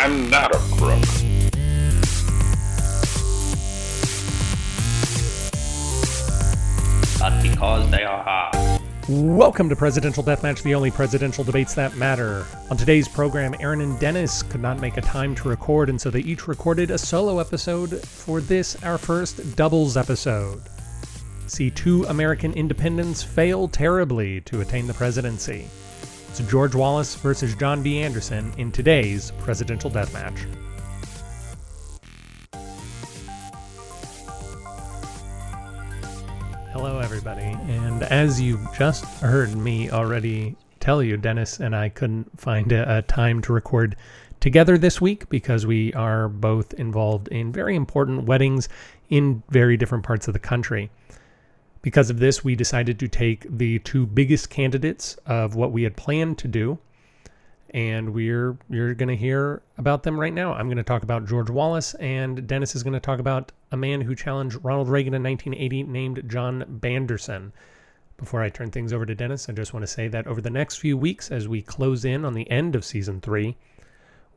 I'm not a crook. But because they are hard. Welcome to Presidential Deathmatch, the only presidential debates that matter. On today's program, Aaron and Dennis could not make a time to record, and so they each recorded a solo episode for this, our first doubles episode. See two American independents fail terribly to attain the presidency. It's George Wallace versus John B. Anderson in today's Presidential Deathmatch. Hello, everybody. And as you just heard me already tell you, Dennis and I couldn't find a, a, time to record together this week because we are both involved in very important weddings in very different parts of the country. Because of this, we decided to take the two biggest candidates of what we had planned to do and we're you're going to hear about them right now. I'm going to talk about George Wallace, and Dennis is going to talk about a man who challenged Ronald Reagan in 1980 named John B. Anderson. Before I turn things over to Dennis, I just want to say that over the next few weeks, as we close in on the end of season three,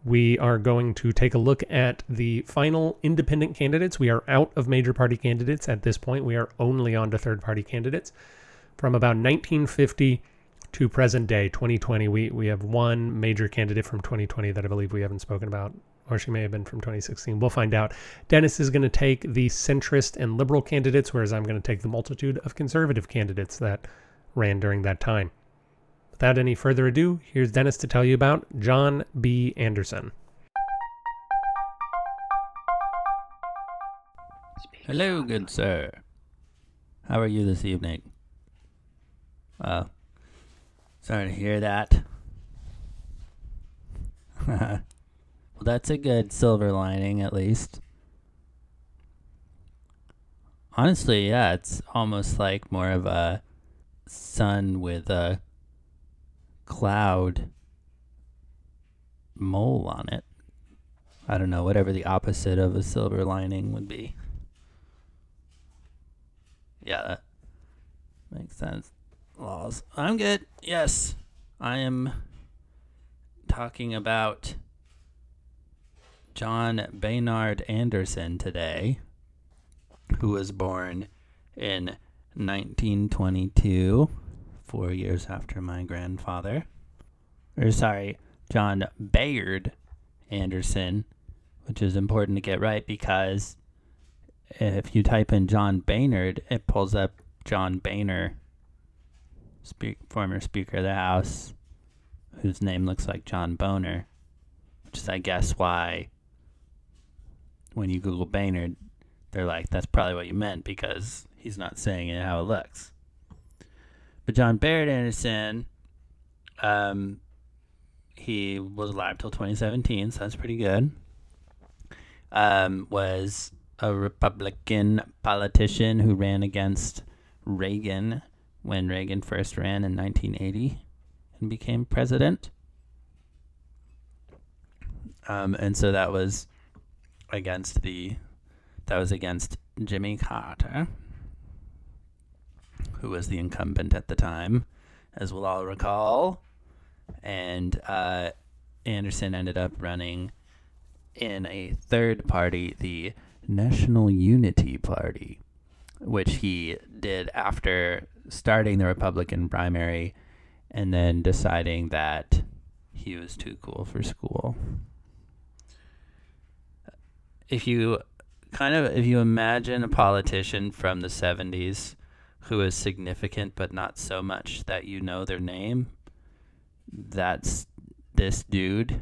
we are going to take a look at the final independent candidates. We are out of major party candidates at this point. We are only on to third party candidates from about 1950 to present day 2020 we we have one major candidate from 2020 that i believe we haven't spoken about or she may have been from 2016 we'll find out dennis is going to take the centrist and liberal candidates whereas i'm going to take the multitude of conservative candidates that ran during that time without any further ado here's dennis to tell you about john b anderson hello good sir how are you this evening uh Sorry to hear that. well, that's a good silver lining, at least. Honestly, yeah, it's almost like more of a sun with a cloud mole on it. I don't know, whatever the opposite of a silver lining would be. Yeah, that makes sense laws. I'm good. Yes, I am talking about John Baynard Anderson today, who was born in 1922, four years after my grandfather. Or, sorry, John Bayard Anderson, which is important to get right because if you type in John Baynard, it pulls up John Boehner speak, former Speaker of the House, whose name looks like John Boner, which is, I guess, why when you Google Boehner, they're like, that's probably what you meant because he's not saying it how it looks. But John Bayard Anderson, um, he was alive till 2017, so that's pretty good. Um, was a Republican politician who ran against Reagan when Reagan first ran in 1980 and became president. Um, and so that was against the that was against Jimmy Carter, who was the incumbent at the time, as we'll all recall. And uh, Anderson ended up running in a third party, the National Unity Party, which he did after starting the Republican primary and then deciding that he was too cool for school. If you kind of if you imagine a politician from the 70s who is significant but not so much that you know their name, that's this dude.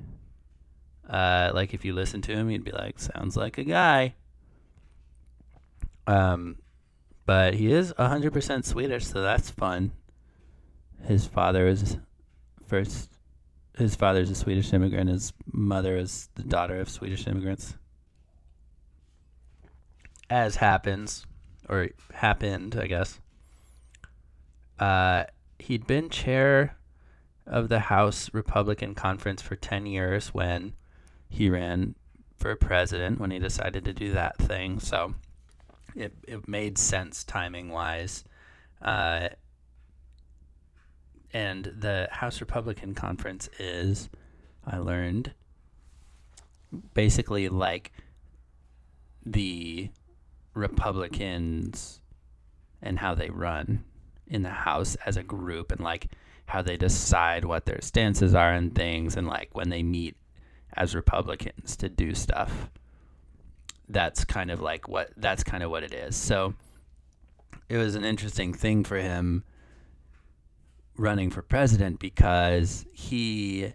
Uh, like if you listen to him, you'd be like, sounds like a guy. Um, but he is 100% Swedish, so that's fun. His father is first his father is a Swedish immigrant. His mother is the daughter of Swedish immigrants. As happens, or happened, I guess. Uh, he'd been chair of the House Republican Conference for 10 years when he ran for president, when he decided to do that thing. So it, it made sense timing wise. Uh, and the House Republican Conference is, I learned, basically like the Republicans and how they run in the House as a group and like how they decide what their stances are and things and like when they meet as Republicans to do stuff. That's kind of like what that's kind of what it is. So it was an interesting thing for him running for president because he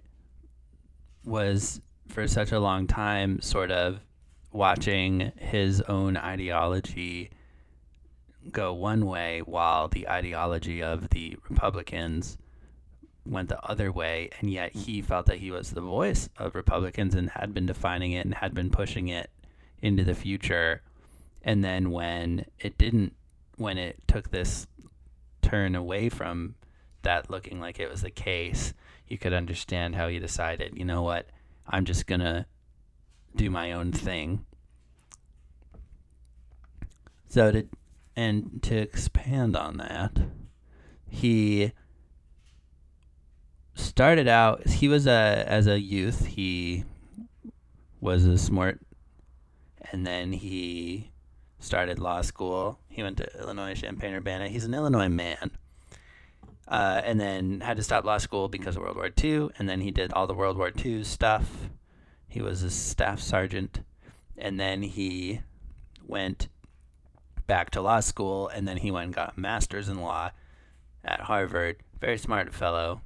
was for such a long time sort of watching his own ideology go one way while the ideology of the Republicans went the other way and yet he felt that he was the voice of Republicans and had been defining it and had been pushing it into the future. And then when it didn't when it took this turn away from that looking like it was the case you could understand how he decided you know what? I'm just going to do my own thing. So to and to expand on that he started out he was a as a youth he was a smart and then he started law school. He went to illinois champaign urbana. He's an illinois man. Uh, and then had to stop law school because of world war ii and then he did all the world war ii stuff. He was a staff sergeant. And then he went back to law school and then he went and got a master's in law at harvard. Very smart fellow.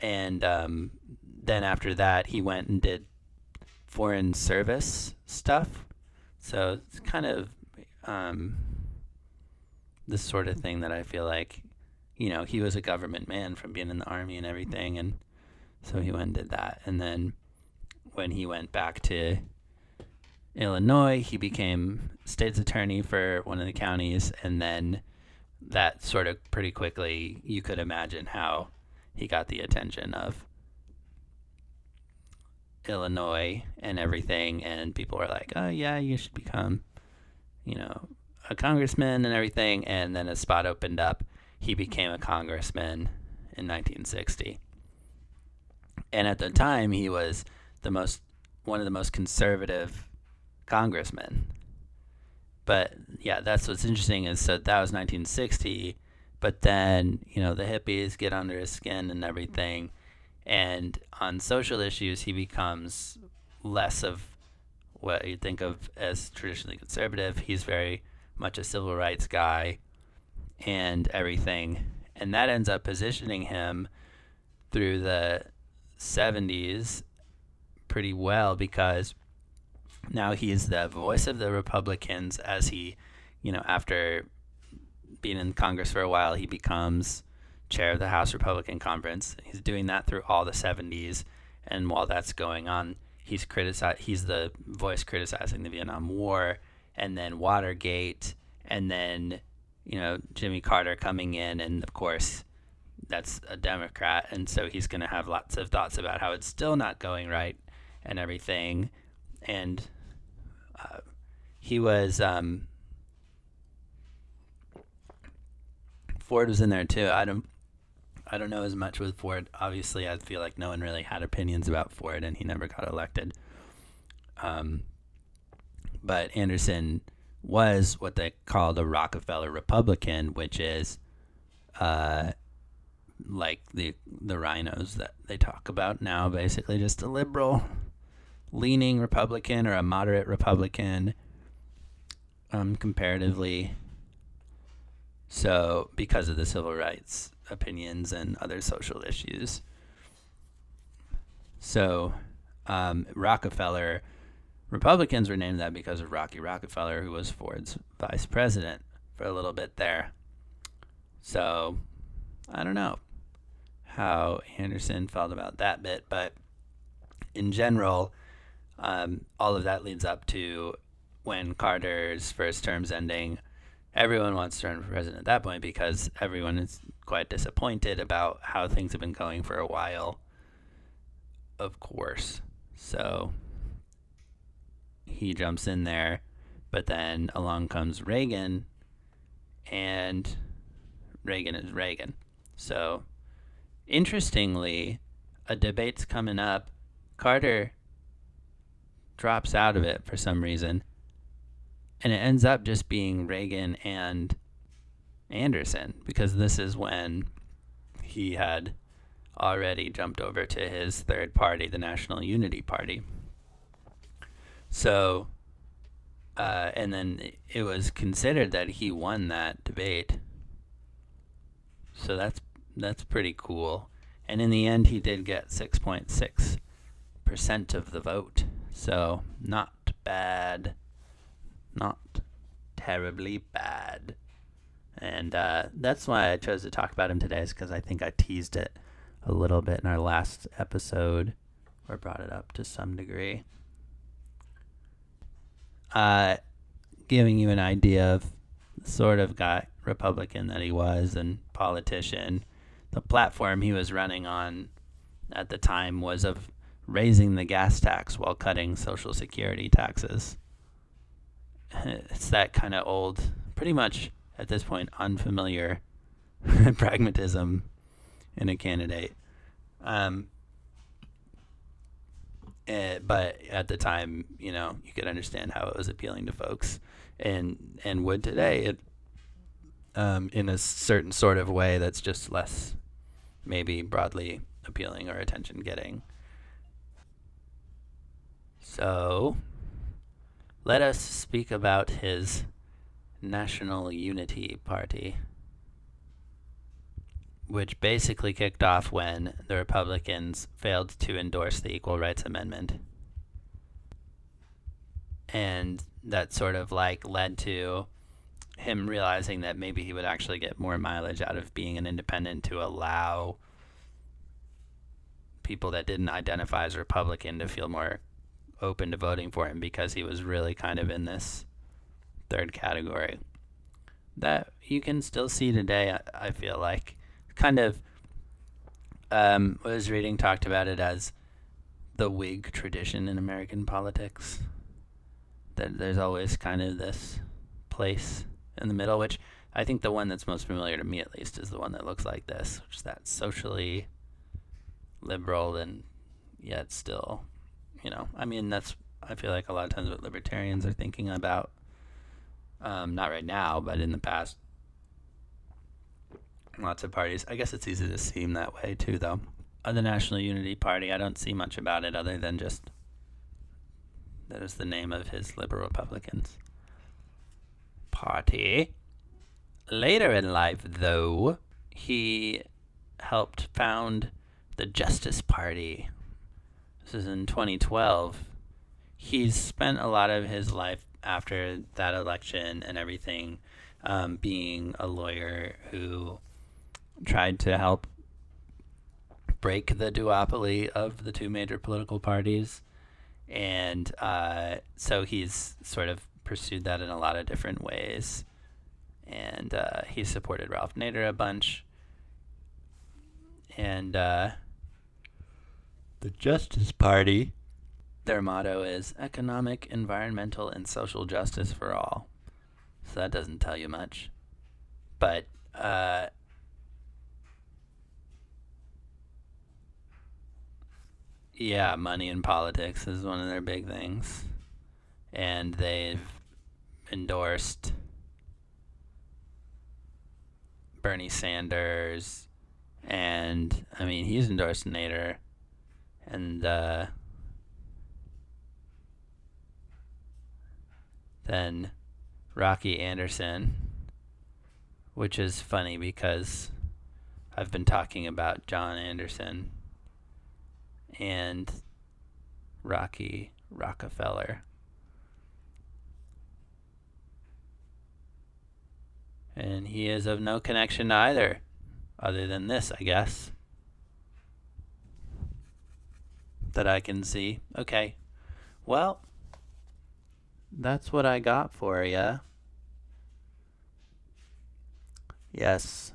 And um, then after that he went and did foreign service stuff. So it's kind of um, this sort of thing that i feel like you know he was a government man from being in the army and everything. And so he went and did that. And then when he went back to illinois he became state's attorney for one of the counties and then that sort of pretty quickly you could imagine how he got the attention of Illinois and everything, and people were like, "Oh yeah, you should become, you know, a congressman and everything." And then a spot opened up. He became a congressman in 1960, and at the time, he was the most one of the most conservative congressmen. But yeah, that's what's interesting is so that was 1960 but then you know the hippies get under his skin and everything and on social issues he becomes less of what you think of as traditionally conservative he's very much a civil rights guy and everything and that ends up positioning him through the 70s pretty well because now he's the voice of the republicans as he you know after being in Congress for a while, he becomes chair of the House Republican Conference. He's doing that through all the 70s, and while that's going on, he's critici- He's the voice criticizing the Vietnam War, and then Watergate, and then you know Jimmy Carter coming in, and of course that's a Democrat, and so he's going to have lots of thoughts about how it's still not going right and everything, and uh, he was. Um, Ford was in there too. I don't I don't know as much with Ford. Obviously, I feel like no one really had opinions about Ford, and he never got elected. Um, but Anderson was what they called a Rockefeller Republican, which is, uh, like the the RINOs that they talk about now, basically just a liberal leaning Republican or a moderate Republican, um, comparatively so, because of the civil rights opinions and other social issues. So, um, Rockefeller, Republicans were named that because of Rocky Rockefeller, who was Ford's vice president for a little bit there. So, I don't know how Anderson felt about that bit, but in general, um, all of that leads up to when Carter's first term's ending everyone wants to run for president at that point because everyone is quite disappointed about how things have been going for a while. Of course. So he jumps in there, but then along comes Reagan, and Reagan is Reagan. So interestingly, a debate's coming up. Carter drops out of it for some reason. And it ends up just being Reagan and Anderson because this is when he had already jumped over to his third party, the National Unity Party. So, uh, and then it was considered that he won that debate. So that's that's pretty cool. And in the end, he did get 6.6 percent of the vote. So not bad, not terribly bad. And uh, that's why I chose to talk about him today, is because I think I teased it a little bit in our last episode, or brought it up to some degree. Uh, giving you an idea of the sort of guy Republican that he was and politician. The platform he was running on at the time was of raising the gas tax while cutting Social Security taxes. It's that kind of old, pretty much at this point, unfamiliar pragmatism in a candidate. Um, uh, but at the time, you know, you could understand how it was appealing to folks, and and would today. It um, in a certain sort of way that's just less, maybe broadly appealing or attention getting. So, let us speak about his National Unity Party, which basically kicked off when the Republicans failed to endorse the Equal Rights Amendment. And that sort of like led to him realizing that maybe he would actually get more mileage out of being an independent to allow people that didn't identify as Republican to feel more open to voting for him because he was really kind of in this third category that you can still see today. I, I feel like kind of um, was reading talked about it as the Whig tradition in American politics. That there's always kind of this place in the middle, which I think the one that's most familiar to me at least is the one that looks like this, which is that socially liberal and yet still, you know, I mean that's I feel like a lot of times what libertarians are thinking about. Um, not right now, but in the past. Lots of parties. I guess it's easy to seem that way too, though. Uh, the National Unity Party, I don't see much about it other than just that is the name of his liberal Republicans party. Later in life, though, he helped found the Justice Party. This is in 2012. He's spent a lot of his life after that election and everything um, being a lawyer who tried to help break the duopoly of the two major political parties. And uh, so he's sort of pursued that in a lot of different ways. And uh, he supported Ralph Nader a bunch. And uh, the Justice Party, their motto is economic, environmental, and social justice for all. So that doesn't tell you much. But uh, yeah, money in politics is one of their big things. And they've endorsed Bernie Sanders, and I mean he's endorsed Nader, and uh, then Rocky Anderson, which is funny because I've been talking about John Anderson and Rocky Rockefeller. And he is of no connection to either, other than this, I guess. That I can see. Okay. Well, that's what I got for you. Yes.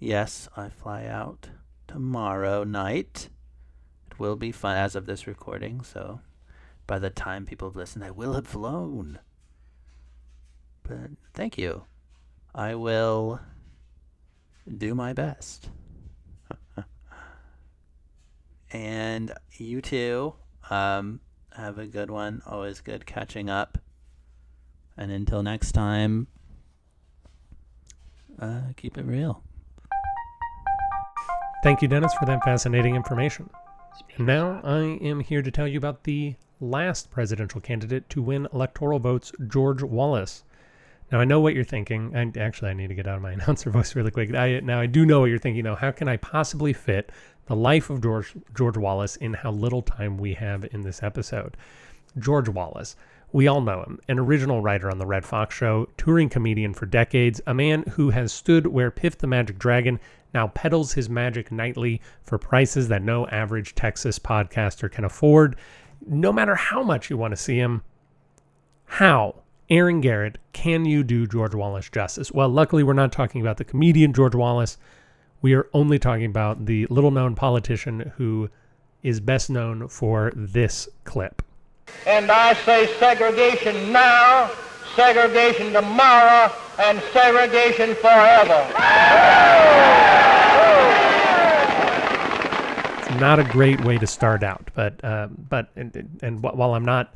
Yes, I fly out tomorrow night. It will be fun as of this recording, so by the time people have listened, I will have flown. But thank you. I will do my best. And you too. Um, have a good one. Always good catching up. And until next time, uh, keep it real. Thank you, Dennis, for that fascinating information. And now I am here to tell you about the last presidential candidate to win electoral votes, George Wallace. Now I know what you're thinking. I, actually, I need to get out of my announcer voice really quick. I, now I do know what you're thinking. Now, how can I possibly fit the life of George George Wallace in how little time we have in this episode? George Wallace. We all know him, an original writer on the Redd Foxx Show, touring comedian for decades, a man who has stood where Piff the Magic Dragon now peddles his magic nightly for prices that no average Texas podcaster can afford. No matter how much you want to see him, how Aaron Garrett, can you do George Wallace justice? Well, luckily, we're not talking about the comedian George Wallace. We are only talking about the little known politician who is best known for this clip. And I say segregation now, segregation tomorrow, and segregation forever. It's not a great way to start out, but uh, but and, and while I'm not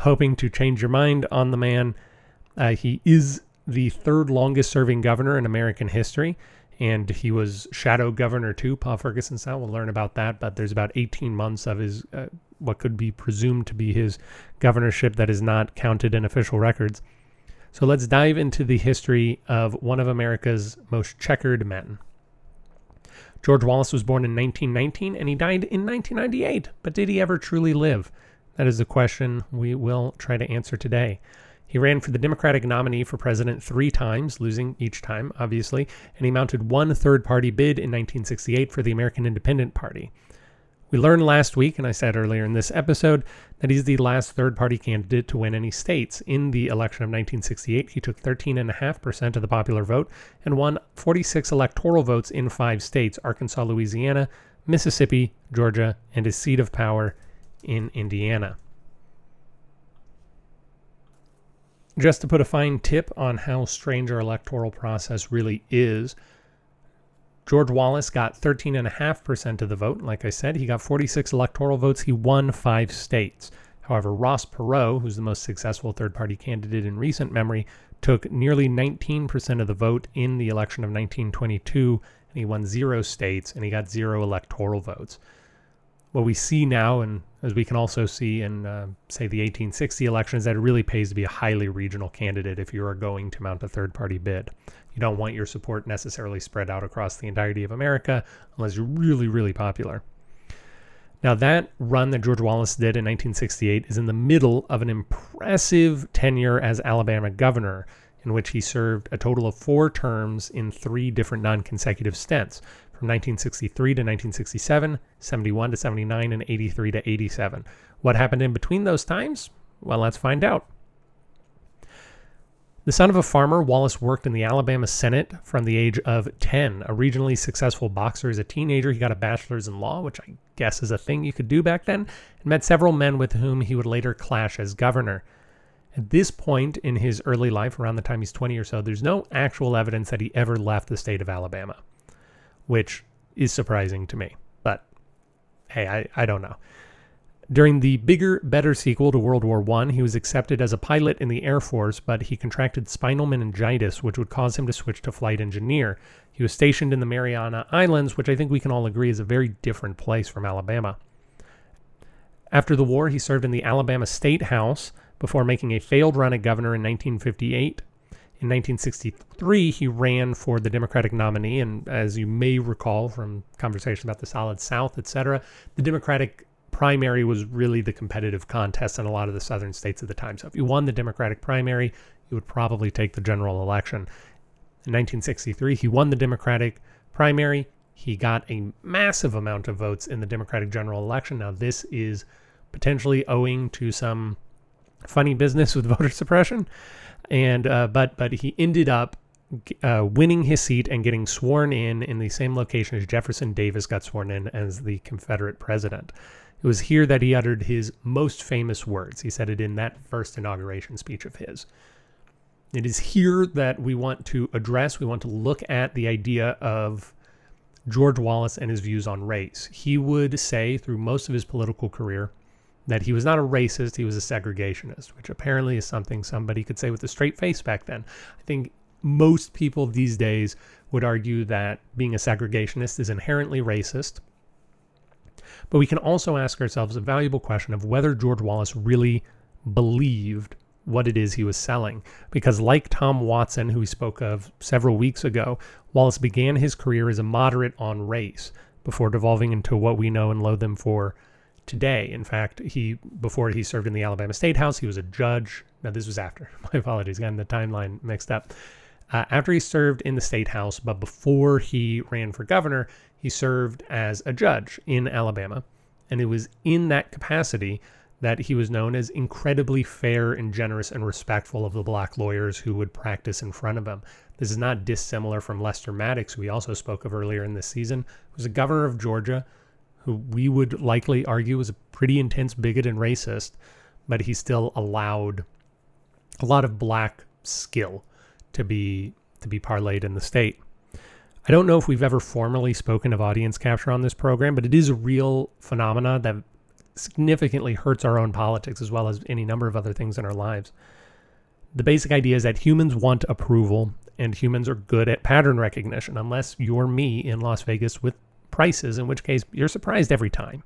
hoping to change your mind on the man. Uh, he is the third longest serving governor in American history, and he was shadow governor too, Pa Ferguson style. We'll learn about that, but there's about 18 months of his uh, what could be presumed to be his governorship that is not counted in official records. So let's dive into the history of one of America's most checkered men. George Wallace was born in 1919 and he died in 1998, but did he ever truly live? That is a question we will try to answer today. He ran for the Democratic nominee for president three times, losing each time, obviously, and he mounted one third party bid in 1968 for the American Independent Party. We learned last week, and I said earlier in this episode, that he's the last third party candidate to win any states. In the election of 1968, he took 13.5% of the popular vote and won 46 electoral votes in five states Arkansas, Louisiana, Mississippi, Georgia, and his seat of power in Indiana. Just to put a fine tip on how strange our electoral process really is, George Wallace got 13.5% of the vote. Like I said, he got 46 electoral votes. He won five states. However, Ross Perot, who's the most successful third party candidate in recent memory, took nearly 19% of the vote in the election of 1922, and he won zero states and he got zero electoral votes what we see now, and as we can also see in, uh, say, the 1860 elections, that it really pays to be a highly regional candidate if you are going to mount a third party bid. You don't want your support necessarily spread out across the entirety of America unless you're really, really popular. Now, that run that George Wallace did in 1968 is in the middle of an impressive tenure as Alabama governor, in which he served a total of four terms in three different non consecutive stints from 1963 to 1967, 71 to 79, and 83 to 87. What happened in between those times? Well, let's find out. The son of a farmer, Wallace worked in the Alabama Senate from the age of 10. A regionally successful boxer as a teenager, he got a bachelor's in law, which I guess is a thing you could do back then, and met several men with whom he would later clash as governor. At this point in his early life, around the time he's 20 or so, there's no actual evidence that he ever left the state of Alabama which is surprising to me. But hey, I, I don't know. During the bigger, better sequel to World War I, he was accepted as a pilot in the Air Force, but he contracted spinal meningitis, which would cause him to switch to flight engineer. He was stationed in the Mariana Islands, which I think we can all agree is a very different place from Alabama. After the war, he served in the Alabama State House before making a failed run at governor in 1958 in 1963, he ran for the Democratic nominee, and as you may recall from conversation about the Solid South, etc., the Democratic primary was really the competitive contest in a lot of the southern states at the time. So if you won the Democratic primary, you would probably take the general election. In 1963, he won the Democratic primary. He got a massive amount of votes in the Democratic general election. Now, this is potentially owing to some funny business with voter suppression and uh, but but he ended up uh, winning his seat and getting sworn in in the same location as Jefferson Davis got sworn in as the Confederate president. It was here that he uttered his most famous words. He said it in that first inauguration speech of his. It is here that we want to address, we want to look at the idea of George Wallace and his views on race. He would say through most of his political career that he was not a racist, he was a segregationist, which apparently is something somebody could say with a straight face back then. I think most people these days would argue that being a segregationist is inherently racist. But we can also ask ourselves a valuable question of whether George Wallace really believed what it is he was selling. Because, like Tom Watson, who we spoke of several weeks ago, Wallace began his career as a moderate on race before devolving into what we know and loathe him for today. In fact, he before he served in the Alabama State House, he was a judge. Now, this was after. My apologies, getting the timeline mixed up. Uh, after he served in the state house, but before he ran for governor, he served as a judge in Alabama. And it was in that capacity that he was known as incredibly fair and generous and respectful of the black lawyers who would practice in front of him. This is not dissimilar from Lester Maddox, who we also spoke of earlier in this season, who was a governor of Georgia, who we would likely argue was a pretty intense bigot and racist, but he still allowed a lot of black skill to be to be parlayed in the state. I don't know if we've ever formally spoken of audience capture on this program, but it is a real phenomena that significantly hurts our own politics as well as any number of other things in our lives. The basic idea is that humans want approval and humans are good at pattern recognition, unless you're me in Las Vegas with prices, in which case you're surprised every time.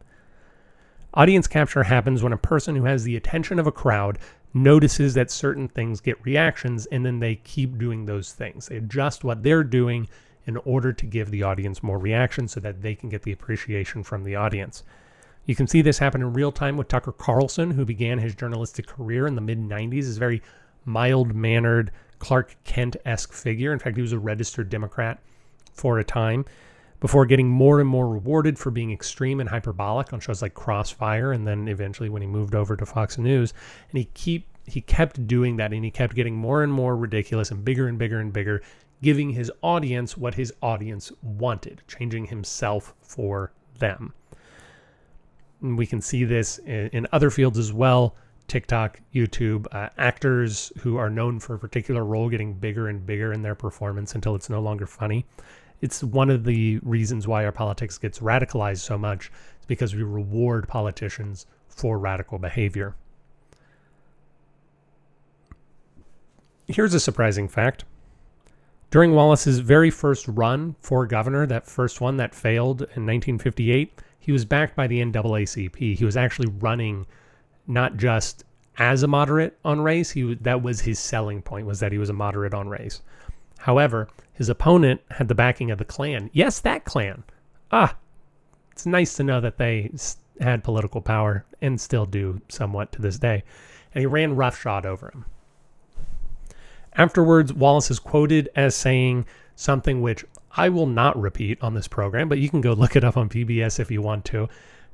Audience capture happens when a person who has the attention of a crowd notices that certain things get reactions and then they keep doing those things. They adjust what they're doing in order to give the audience more reaction so that they can get the appreciation from the audience. You can see this happen in real time with Tucker Carlson, who began his journalistic career in the mid 90s as a very mild mannered Clark Kent esque figure. In fact, he was a registered Democrat for a time before getting more and more rewarded for being extreme and hyperbolic on shows like Crossfire, and then eventually when he moved over to Fox News, and he keep he kept doing that, and he kept getting more and more ridiculous and bigger and bigger and bigger, giving his audience what his audience wanted, changing himself for them. And we can see this in, in other fields as well. TikTok, YouTube, uh, actors who are known for a particular role getting bigger and bigger in their performance until it's no longer funny it's one of the reasons why our politics gets radicalized so much is because we reward politicians for radical behavior. Here's a surprising fact. During Wallace's very first run for governor, that first one that failed in 1958, he was backed by the NAACP. He was actually running not just as a moderate on race, he that was his selling point was that he was a moderate on race. However, his opponent had the backing of the Klan. Yes, that Klan. Ah, it's nice to know that they had political power and still do somewhat to this day. And he ran roughshod over him. Afterwards, Wallace is quoted as saying something which I will not repeat on this program, but you can go look it up on PBS if you want to.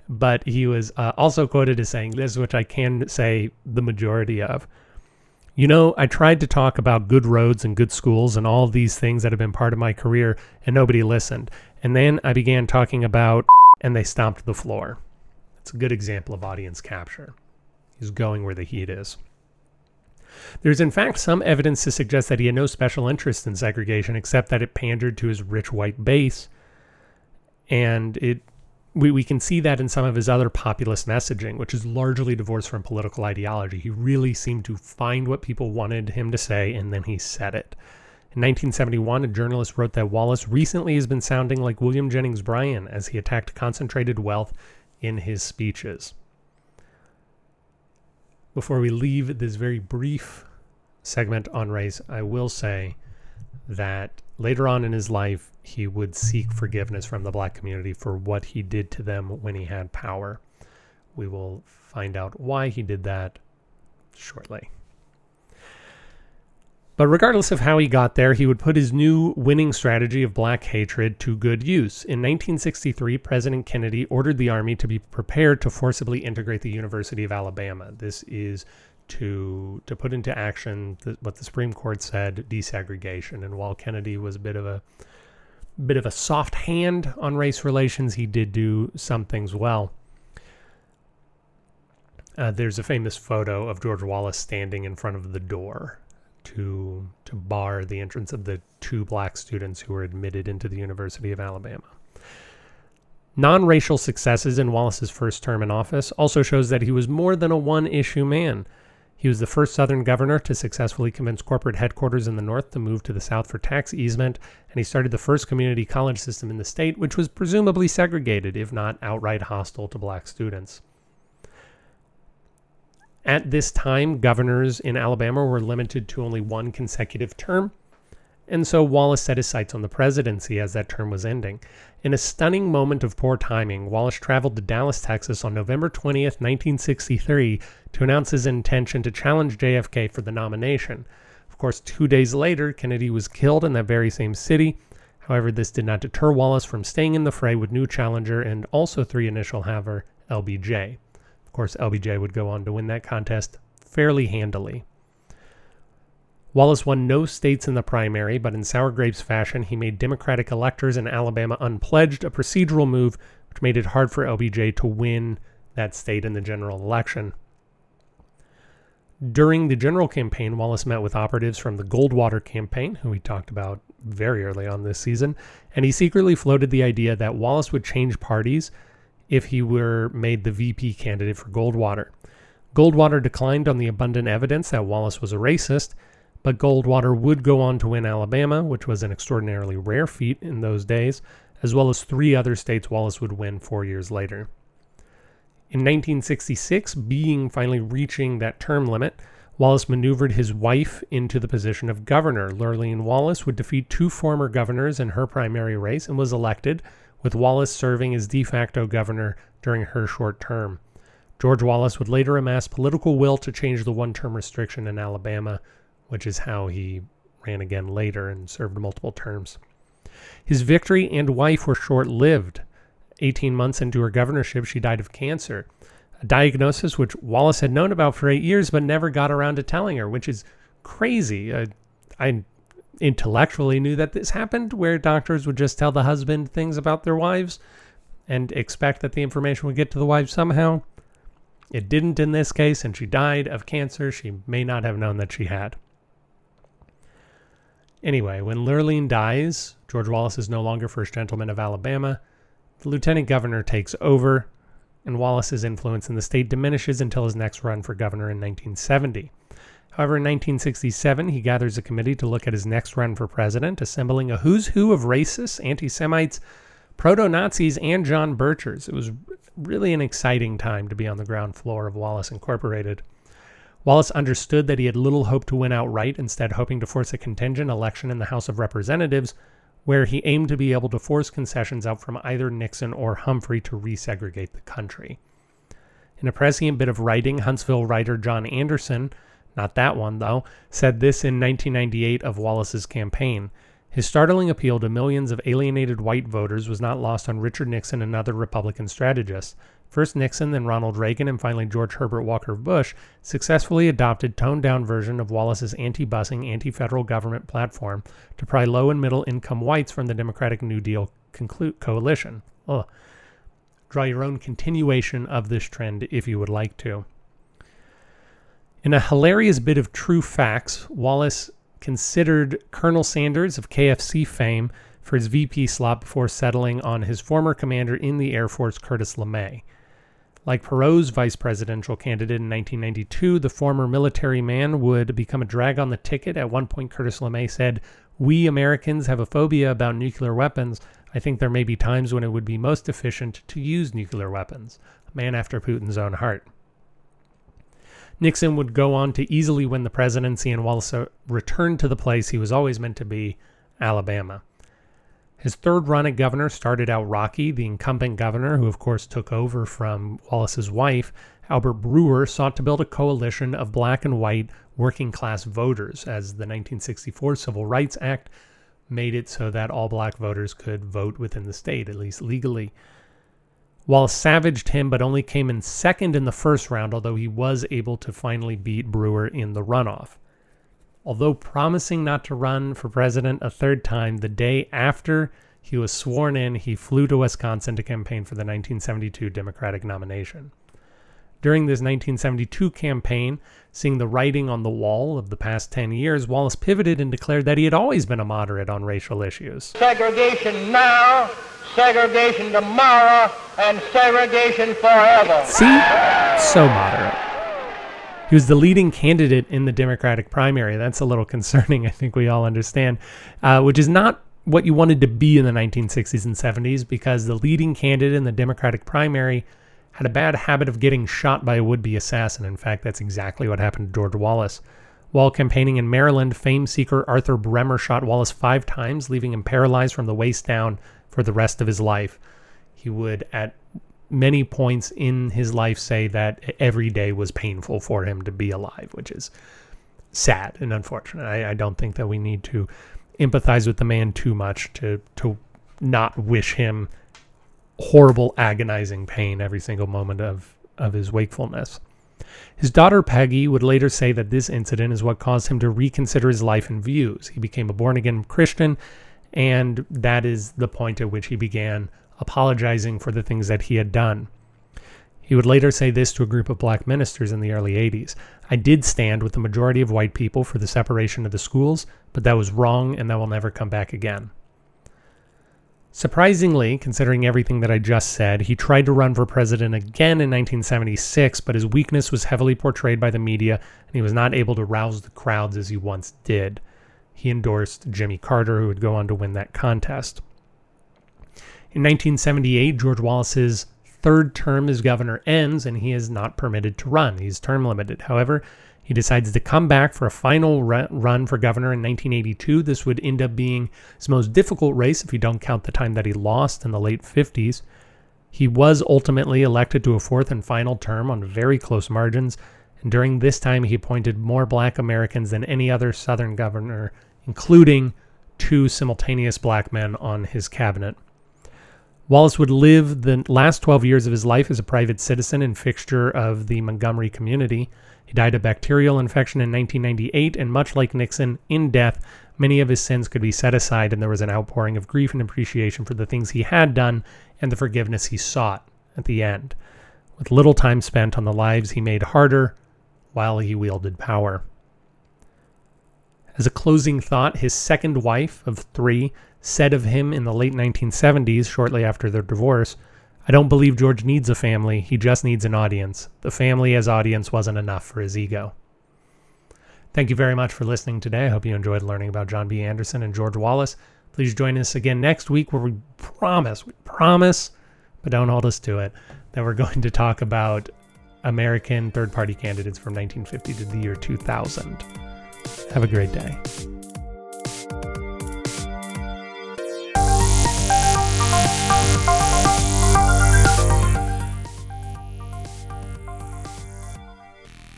But he was uh, also quoted as saying this, which I can say the majority of. You know, I tried to talk about good roads and good schools and all these things that have been part of my career, and nobody listened. And then I began talking about, and they stomped the floor. It's a good example of audience capture. He's going where the heat is. There's in fact some evidence to suggest that he had no special interest in segregation except that it pandered to his rich white base. And it we, we can see that in some of his other populist messaging, which is largely divorced from political ideology. He really seemed to find what people wanted him to say, and then he said it. In 1971, a journalist wrote that Wallace recently has been sounding like William Jennings Bryan as he attacked concentrated wealth in his speeches. Before we leave this very brief segment on race, I will say that later on in his life, he would seek forgiveness from the black community for what he did to them when he had power. We will find out why he did that shortly. But regardless of how he got there, he would put his new winning strategy of black hatred to good use. In 1963, President Kennedy ordered the Army to be prepared to forcibly integrate the University of Alabama. This is to to put into action the, what the Supreme Court said desegregation. And while Kennedy was a bit of a bit of a soft hand on race relations, he did do some things well. Uh, there's a famous photo of George Wallace standing in front of the door to to bar the entrance of the two black students who were admitted into the University of Alabama. Non racial successes in Wallace's first term in office also shows that he was more than a one issue man. He was the first Southern governor to successfully convince corporate headquarters in the North to move to the South for tax easement, and he started the first community college system in the state, which was presumably segregated, if not outright hostile to black students. At this time, governors in Alabama were limited to only one consecutive term, and so Wallace set his sights on the presidency as that term was ending. In a stunning moment of poor timing, Wallace traveled to Dallas, Texas on November 20th, 1963, to announce his intention to challenge JFK for the nomination. Of course, two days later, Kennedy was killed in that very same city. However, this did not deter Wallace from staying in the fray with new challenger and also three initial haver, LBJ. Of course, LBJ would go on to win that contest fairly handily. Wallace won no states in the primary, but in sour grapes fashion, he made Democratic electors in Alabama unpledged, a procedural move which made it hard for LBJ to win that state in the general election. During the general campaign, Wallace met with operatives from the Goldwater campaign, who we talked about very early on this season, and he secretly floated the idea that Wallace would change parties if he were made the VP candidate for Goldwater. Goldwater declined on the abundant evidence that Wallace was a racist, but Goldwater would go on to win Alabama, which was an extraordinarily rare feat in those days, as well as three other states Wallace would win four years later. In 1966, being finally reaching that term limit, Wallace maneuvered his wife into the position of governor. Lurleen Wallace would defeat two former governors in her primary race and was elected, with Wallace serving as de facto governor during her short term. George Wallace would later amass political will to change the one term restriction in Alabama which is how he ran again later and served multiple terms. His victory and wife were short lived. 18 months into her governorship, she died of cancer, a diagnosis which Wallace had known about for eight years but never got around to telling her, which is crazy. Uh, I intellectually knew that this happened, where doctors would just tell the husband things about their wives and expect that the information would get to the wife somehow. It didn't in this case, and she died of cancer she may not have known that she had. Anyway, when Lurleen dies, George Wallace is no longer First Gentleman of Alabama. The Lieutenant Governor takes over, and Wallace's influence in the state diminishes until his next run for governor in 1970. However, in 1967, he gathers a committee to look at his next run for president, assembling a who's who of racists, anti Semites, proto Nazis, and John Birchers. It was really an exciting time to be on the ground floor of Wallace Incorporated. Wallace understood that he had little hope to win outright, instead, hoping to force a contingent election in the House of Representatives, where he aimed to be able to force concessions out from either Nixon or Humphrey to resegregate the country. In a prescient bit of writing, Huntsville writer John Anderson, not that one though, said this in 1998 of Wallace's campaign. His startling appeal to millions of alienated white voters was not lost on Richard Nixon and other Republican strategists. First Nixon, then Ronald Reagan, and finally George Herbert Walker Bush successfully adopted toned down version of Wallace's anti-busing, anti-federal government platform to pry low and middle income whites from the Democratic New Deal coalition. Ugh. Draw your own continuation of this trend if you would like to. In a hilarious bit of true facts, Wallace considered Colonel Sanders of KFC fame for his VP slot before settling on his former commander in the Air Force, Curtis LeMay. Like Perot's vice presidential candidate in 1992, the former military man would become a drag on the ticket. At one point, Curtis LeMay said, We Americans have a phobia about nuclear weapons. I think there may be times when it would be most efficient to use nuclear weapons. A man after Putin's own heart. Nixon would go on to easily win the presidency and Wallace returned to the place he was always meant to be, Alabama. His third run at governor started out rocky. The incumbent governor, who of course took over from Wallace's wife, Albert Brewer, sought to build a coalition of black and white working class voters, as the 1964 Civil Rights Act made it so that all black voters could vote within the state, at least legally. Wallace savaged him, but only came in second in the first round, although he was able to finally beat Brewer in the runoff. Although promising not to run for president a third time, the day after he was sworn in, he flew to Wisconsin to campaign for the 1972 Democratic nomination. During this 1972 campaign, seeing the writing on the wall of the past 10 years, Wallace pivoted and declared that he had always been a moderate on racial issues. Segregation now, segregation tomorrow, and segregation forever. See? So moderate. He was the leading candidate in the Democratic primary. That's a little concerning, I think we all understand, uh, which is not what you wanted to be in the 1960s and 70s because the leading candidate in the Democratic primary had a bad habit of getting shot by a would be assassin. In fact, that's exactly what happened to George Wallace. While campaigning in Maryland, fame seeker Arthur Bremer shot Wallace five times, leaving him paralyzed from the waist down for the rest of his life. He would, at many points in his life, say that every day was painful for him to be alive, which is sad and unfortunate. I, I don't think that we need to empathize with the man too much to to not wish him horrible, agonizing pain every single moment of of his wakefulness. His daughter Peggy would later say that this incident is what caused him to reconsider his life and views. He became a born again Christian, and that is the point at which he began apologizing for the things that he had done. He would later say this to a group of black ministers in the early 80s I did stand with the majority of white people for the separation of the schools, but that was wrong and that will never come back again. Surprisingly, considering everything that I just said, he tried to run for president again in 1976, but his weakness was heavily portrayed by the media and he was not able to rouse the crowds as he once did. He endorsed Jimmy Carter, who would go on to win that contest. In 1978, George Wallace's third term as governor ends and he is not permitted to run. He's term limited. However, he decides to come back for a final run for governor in 1982. This would end up being his most difficult race if you don't count the time that he lost in the late 50s. He was ultimately elected to a fourth and final term on very close margins, and during this time he appointed more black Americans than any other Southern governor, including two simultaneous black men on his cabinet. Wallace would live the last 12 years of his life as a private citizen and fixture of the Montgomery community. He died of bacterial infection in 1998, and much like Nixon, in death, many of his sins could be set aside, and there was an outpouring of grief and appreciation for the things he had done and the forgiveness he sought at the end, with little time spent on the lives he made harder while he wielded power. As a closing thought, his second wife of three said of him in the late 1970s, shortly after their divorce, I don't believe George needs a family, he just needs an audience. The family as audience wasn't enough for his ego. Thank you very much for listening today. I hope you enjoyed learning about John B. Anderson and George Wallace. Please join us again next week where we promise, we promise, but don't hold us to it, that we're going to talk about American third party candidates from 1950 to the year 2000. Have a great day.